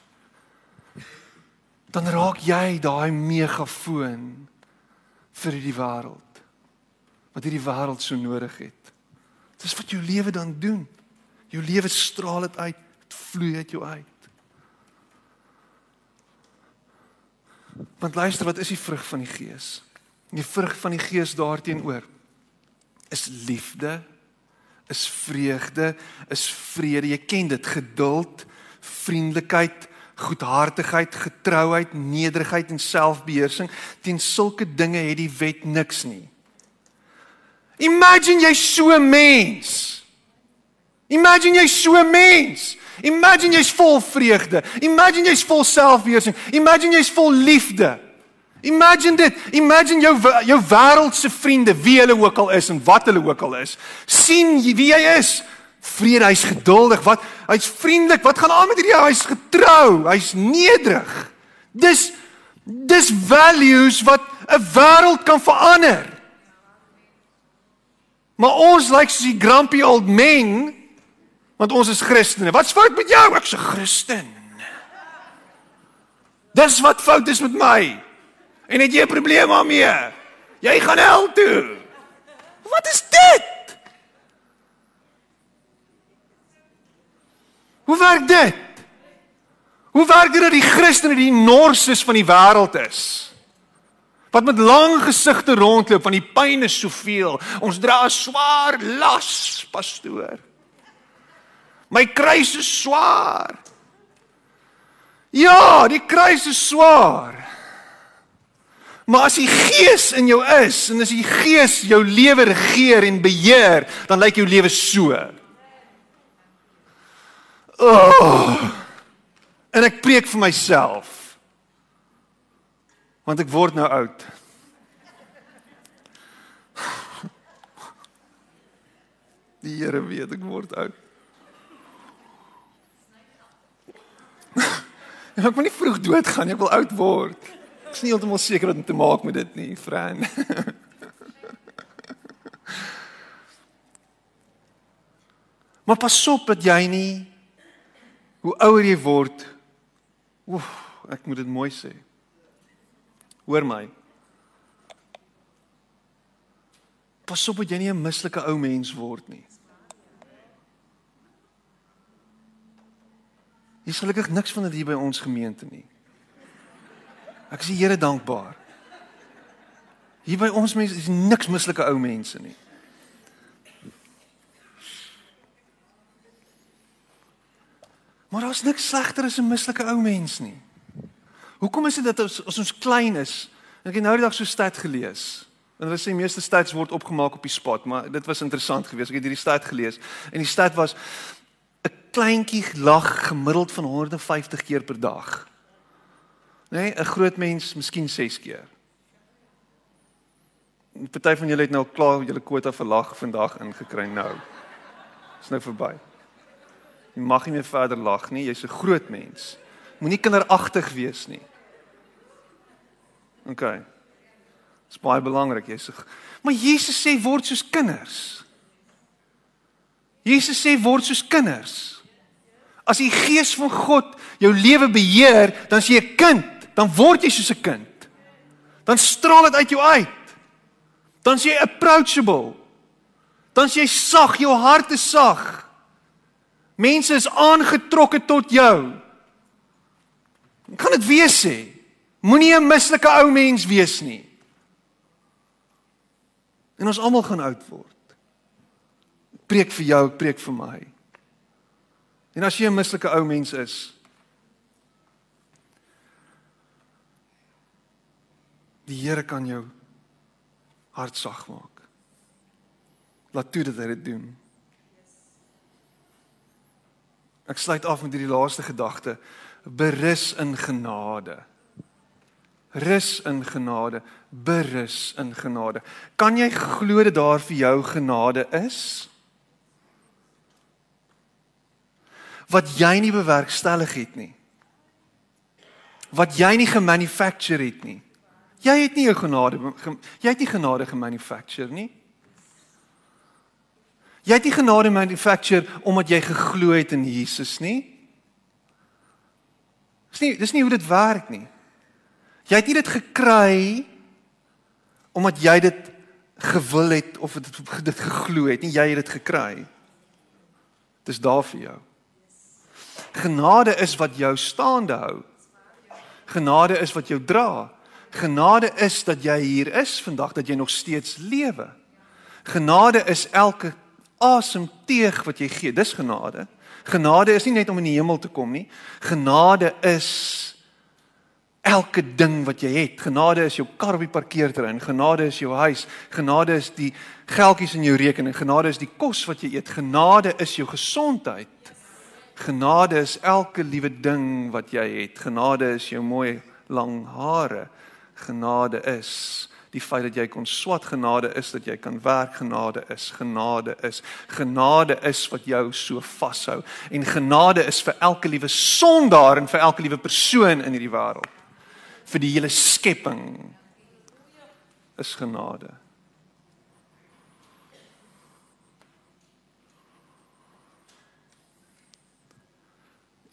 Speaker 1: dan raak jy daai megafoon vir die wêreld. Wat hierdie wêreld so nodig het. Dis wat jou lewe dan doen. Jou lewe straal dit uit, dit vloei uit jou uit. Want luister, wat is die vrug van die Gees? Die vrug van die Gees daarteenoor is liefde, is vreugde, is vrede. Jy ken dit, geduld, vriendelikheid, goedhartigheid, getrouheid, nederigheid en selfbeheersing. Teen sulke dinge het die wet niks nie. Imagine jy so 'n mens. Imagine jy so 'n mens. Imagine jy's vol vreugde. Imagine jy's vol selfbeheersing. Imagine jy's vol liefde. Imagine dit. Imagine jou jou wêreldse vriende, wie hulle ook al is en wat hulle ook al is, sien wie jy is. Vrede, hy's geduldig. Wat? Hy's vriendelik. Wat gaan aan met hierdie ou? Hy's getrou. Hy's nederig. Dis dis values wat 'n wêreld kan verander. Maar ons lyk soos die grumpy old men want ons is Christene. Wat's fout met jou? Ek's 'n Christen. Dis wat fout is met my. En het jy 'n probleem daarmee? Jy gaan hel toe. Wat is dit? Hoe werk dit? Hoe werk dit dat die Christene die norses van die wêreld is? Wat met lang gesigte rondloop van die pyn is soveel. Ons dra 'n swaar las, pastoor. My kruis is swaar. Ja, die kruis is swaar. Maar as die Gees in jou is en as die Gees jou lewe regeer en beheer, dan lyk jou lewe so. Oh. En ek preek vir myself. Want ek word nou oud. Die Here weet ek word oud. ek wil nie vroeg doodgaan nie, ek wil oud word. Ek is nie heeltemal seker wat om te maak met dit nie, Fran. maar pas op dat jy nie hoe ouer jy word. Oef, ek moet dit mooi sê. Hoor my. Pas op dat jy nie 'n mislike ou mens word nie. Is gelukkig niks van dit hier by ons gemeente nie. Ek is die Here dankbaar. Hier by ons mense is niks mislike ou mense nie. Maar daar's niks slegter as 'n mislike ou mens nie. Hoekom is dit dat ons as ons klein is, ek het nou die dag so stad gelees. En hulle sê meeste stads word opgemaak op die spot, maar dit was interessant geweest. Ek het hierdie stad gelees en die stad was 'n kleintjie lag gemiddeld van 150 keer per dag. Nee, 'n groot mens miskien 6 keer. 'n Party van julle het nou klaar julle kwota verlag vandag ingekry nou. Is nou verby. Jy mag nie meer verder lag nie, jy's 'n groot mens. Moenie kinderagtig wees nie. OK. Dis baie belangrik, jy's Maar Jesus sê word soos kinders. Jesus sê word soos kinders. As die gees van God jou lewe beheer, dan is jy 'n kind, dan word jy soos 'n kind. Dan straal dit uit jou uit. Dan is jy approachable. Dan is jy sag, jou hart is sag. Mense is aangetrokke tot jou. Kan dit wees sê? Moenie 'n mislike ou mens wees nie. En ons almal gaan oud word. Ek preek vir jou, ek preek vir my. En as jy 'n mislike ou mens is, die Here kan jou hart sag maak. Laat toe dat hy dit doen. Ek sluit af met hierdie laaste gedagte: berus in genade. Rus in genade, berus in genade. Kan jy glo dat daar vir jou genade is? Wat jy nie bewerkstellig het nie. Wat jy nie gemanufacture het nie. Jy het nie jou genade jy het nie genade gemanufacture nie. Jy het nie genade manufacture omdat jy geglo het in Jesus nie. Dis nie dis nie hoe dit werk nie. Jy het nie dit gekry omdat jy dit gewil het of dit dit geglo het nie, jy het dit gekry. Dis daar vir jou. Genade is wat jou staande hou. Genade is wat jou dra. Genade is dat jy hier is vandag dat jy nog steeds lewe. Genade is elke asemteug wat jy gee, dis genade. Genade is nie net om in die hemel te kom nie. Genade is elke ding wat jy het. Genade is jou kar op die parkeerterrein, genade is jou huis, genade is die geldjies in jou rekening, genade is die kos wat jy eet, genade is jou gesondheid. Genade is elke liewe ding wat jy het. Genade is jou mooi lang hare. Genade is die feit dat jy kon swat genade is dat jy kan werk genade is genade is. Genade is wat jou so vashou. En genade is vir elke liewe sondaar en vir elke liewe persoon in hierdie wêreld. Vir die hele skepping is genade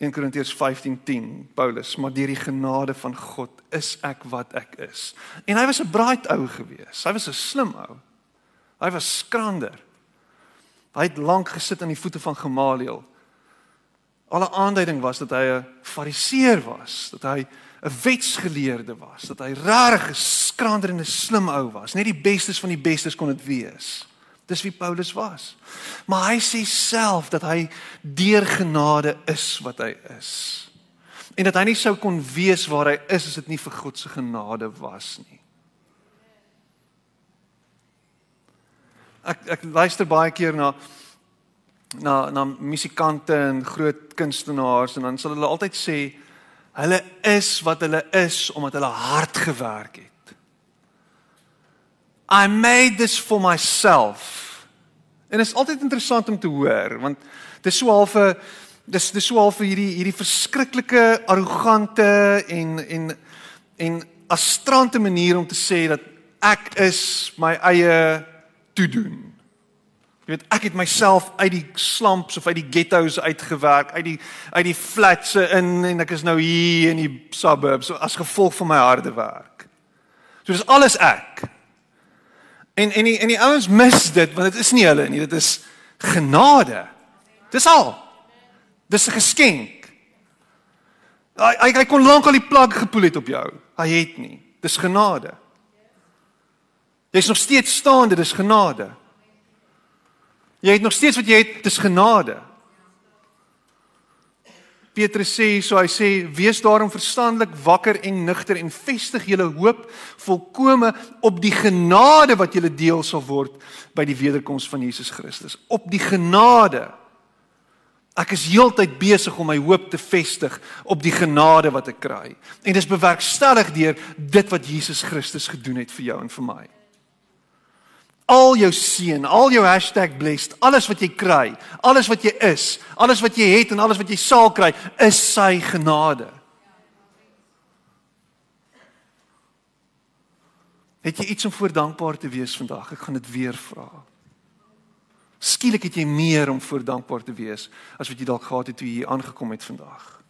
Speaker 1: 1 Korintiërs 15:10 Paulus, maar deur die genade van God is ek wat ek is. En hy was 'n braai ou gewees. Hy was 'n slim ou. Hy was skrander. Hy het lank gesit aan die voete van Gamaliel. Alle aanduiding was dat hy 'n fariseer was, dat hy 'n wetsgeleerde was, dat hy regtig 'n skrander en 'n slim ou was. Net die bestes van die bestes kon dit wees. Dis wie Paulus was. Maar hy sê self dat hy deur genade is wat hy is. En dat hy nie sou kon wees waar hy is as dit nie vir God se genade was nie. Ek ek luister baie keer na na na musikante en groot kunstenaars en dan sal hulle altyd sê hulle is wat hulle is omdat hulle hard gewerk het. I made this for myself. En dit is altyd interessant om te hoor want dis so half 'n dis dis so half hierdie hierdie verskriklike arrogante en en en astrante manier om te sê dat ek is my eie toedoen. Jy weet ek het myself uit die slumps of uit die ghettos uitgewerk, uit die uit die flats in en ek is nou hier in die suburbs as gevolg van my harde werk. So dis alles ek. En en die en die ouens mis dit want dit is nie hulle nie, dit is genade. Dis al. Dis 'n geskenk. Hy hy, hy kon lank al die plak gepoel het op jou. Hy het nie. Dis genade. Jy's nog steeds staande, dis genade. Jy het nog steeds wat jy het, dis genade. Petrus sê so hy sê wees daarom verstandelik wakker en nugter en vestig julle hoop volkome op die genade wat julle deel sal word by die wederkoms van Jesus Christus. Op die genade. Ek is heeltyd besig om my hoop te vestig op die genade wat ek kry. En dit is bewerkstellig deur dit wat Jesus Christus gedoen het vir jou en vir my al jou seën, al jou #blessed, alles wat jy kry, alles wat jy is, alles wat jy het en alles wat jy sal kry, is sy genade. Het jy iets om voor dankbaar te wees vandag? Ek gaan dit weer vra. Skielik het jy meer om voor dankbaar te wees as wat jy dalk gehad het toe jy hier aangekom het vandag.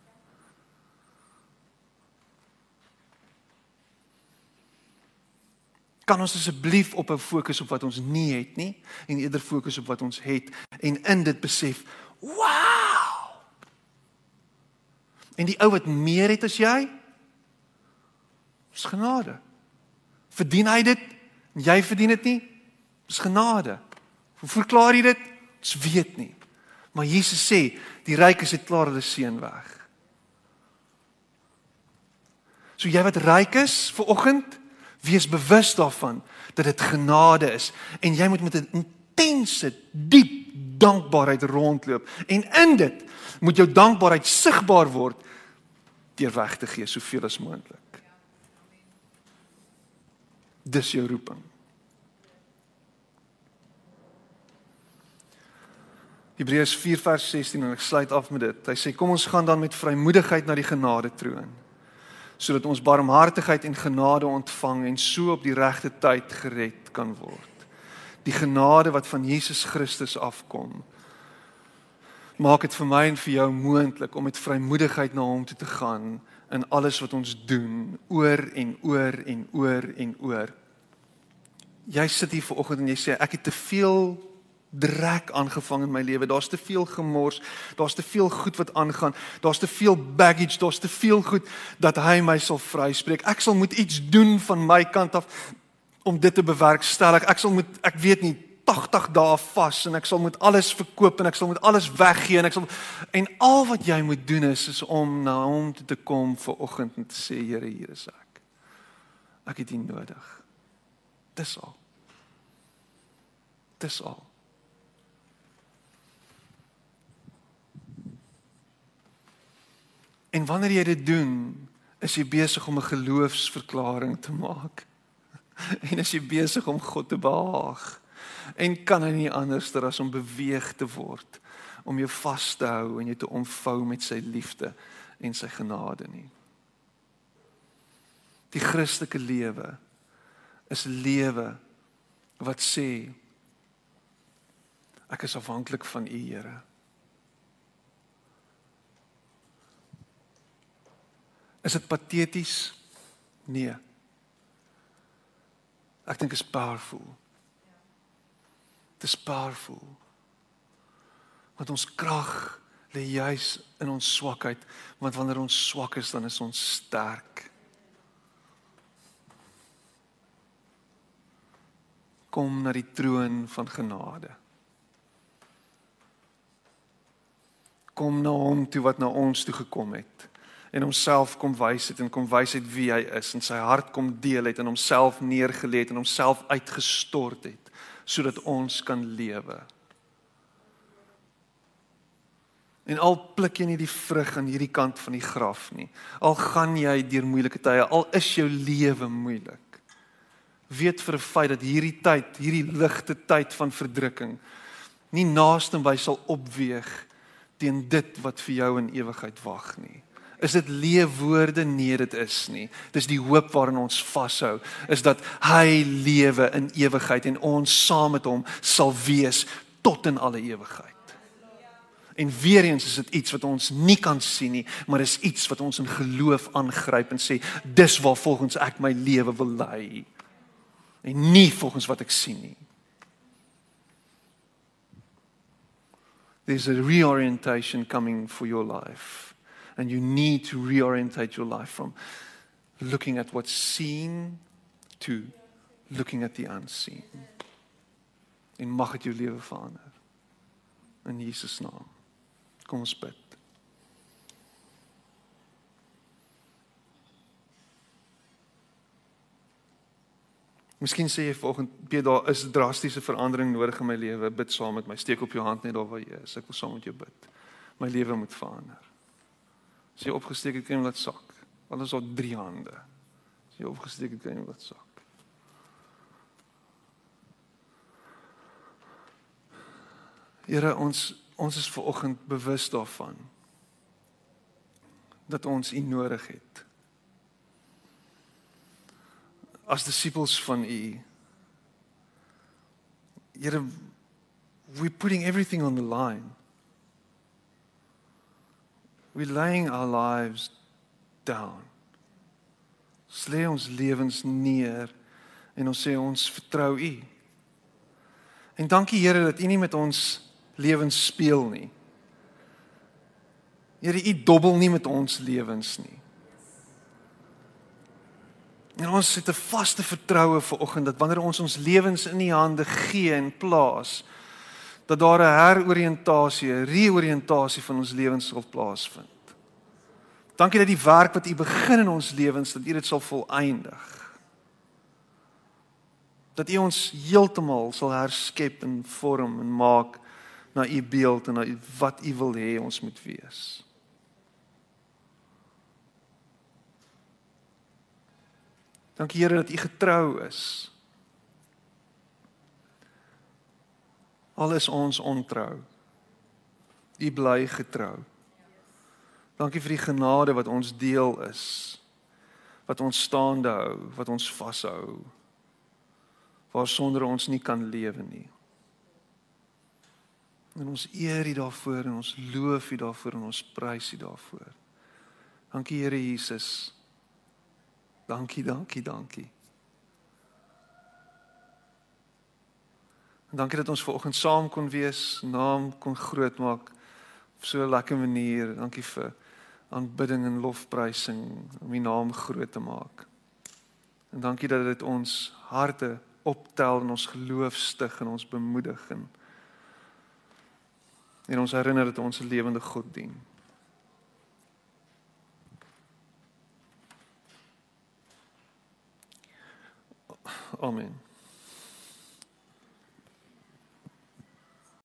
Speaker 1: Kan ons asseblief op 'n fokus op wat ons nie het nie en eerder fokus op wat ons het en in dit besef, wow. En die ou wat meer het as jy, is genade. Verdien hy dit? Jy verdien dit nie? Dis genade. Hoe verklaar jy dit? Ons weet nie. Maar Jesus sê, die rykes het klaar hulle seën weg. So jy wat ryk is vir oggend, wees bewus daarvan dat dit genade is en jy moet met 'n intense, diep dankbaarheid rondloop en in dit moet jou dankbaarheid sigbaar word deur weg te gee soveel as moontlik. Dis jou roeping. Hebreërs 4 vers 16 en ek sluit af met dit. Hy sê kom ons gaan dan met vrymoedigheid na die genade troon sodat ons barmhartigheid en genade ontvang en so op die regte tyd gered kan word. Die genade wat van Jesus Christus afkom maak dit vir my en vir jou moontlik om met vrymoedigheid na hom toe te gaan in alles wat ons doen oor en oor en oor en oor. Jy sit hier vanoggend en jy sê ek het te veel drek aangevang in my lewe. Daar's te veel gemors. Daar's te veel goed wat aangaan. Daar's te veel baggage. Daar's te veel goed dat hy my sal vryspreek. Ek sal moet iets doen van my kant af om dit te bewerkstellig. Ek sal moet ek weet nie 80 dae vas en ek sal moet alles verkoop en ek sal moet alles weggee en ek sal en al wat jy moet doen is is om na hom toe te kom vir oggend en te sê Here hier is ek. Ek het U nodig. Dis al. Dis al. En wanneer jy dit doen, is jy besig om 'n geloofsverklaring te maak. En is jy besig om God te behaag. En kan hy nie anderster as om beweeg te word om jou vas te hou en jou te omvou met sy liefde en sy genade nie. Die Christelike lewe is lewe wat sê ek is afhanklik van U Here. Is dit pateties? Nee. Ek dink is powerful. Dit is powerful. Want ons krag lê juis in ons swakheid, want wanneer ons swak is, dan is ons sterk. Kom na die troon van genade. Kom na hom toe wat na ons toe gekom het en homself kom wys het en kom wys het wie hy is en sy hart kom deel het en homself neergelê het en homself uitgestort het sodat ons kan lewe. En al pluk jy nie die vrug aan hierdie kant van die graf nie. Al gaan jy deur moeilike tye, al is jou lewe moeilik. Weet vir 'n feit dat hierdie tyd, hierdie ligte tyd van verdrukking nie naaste by sal opweeg teen dit wat vir jou in ewigheid wag nie. Is dit leefwoorde? Nee, dit is nie. Dis die hoop waarin ons vashou, is dat hy lewe in ewigheid en ons saam met hom sal wees tot in alle ewigheid. En weer eens is dit iets wat ons nie kan sien nie, maar is iets wat ons in geloof aangryp en sê, dis waar volgens ek my lewe wil lei. En nie volgens wat ek sien nie. There's a reorientation coming for your life and you need to reorientate your life from looking at what's seen to looking at the unseen. En mag dit jou lewe verander. In Jesus naam. Kom ons bid. Miskien sê jy vanoggend, "Piet, daar is drastiese verandering nodig in my lewe. Bid saam met my. Steek op jou hand net daar waar jy is. Ek wil saam met jou bid. My lewe moet verander." As jy opgesteek het, kan jy laat sak. Want ons het drie hande. As jy opgesteek het, kan jy laat sak. Here, ons ons is ver oggend bewus daarvan dat ons U nodig het. As disippels van U. Here, we're putting everything on the line. We're laying our lives down. Ons lê ons lewens neer en ons sê ons vertrou U. En dankie Here dat U nie met ons lewens speel nie. Here, U dobbel nie met ons lewens nie. En ons het 'n vaste vertroue vir oggend dat wanneer ons ons lewens in U hande gee en plaas, dat daar 'n heroriëntasie, 'n reoriëntasie van ons lewens sal plaasvind. Dankie dat die werk wat U begin in ons lewens dat U dit sal volëindig. Dat U ons heeltemal sal herskep en vorm en maak na U beeld en na wat U wil hê ons moet wees. Dankie Here dat U getrou is. Al is ons ontrou. U bly getrou. Dankie vir die genade wat ons deel is. Wat ons staande hou, wat ons vashou. Waar sonder ons nie kan lewe nie. En ons eer U daarvoor en ons loof U daarvoor en ons prys U daarvoor. Dankie Here Jesus. Dankie, dankie, dankie. En dankie dat ons ver oggend saam kon wees, naam kon grootmaak op so 'n lekker manier. Dankie vir aanbidding en lofprysing om U naam groot te maak. En dankie dat dit ons harte optel en ons geloof stig en ons bemoedig en en ons herinner dat ons 'n lewende God dien. Amen.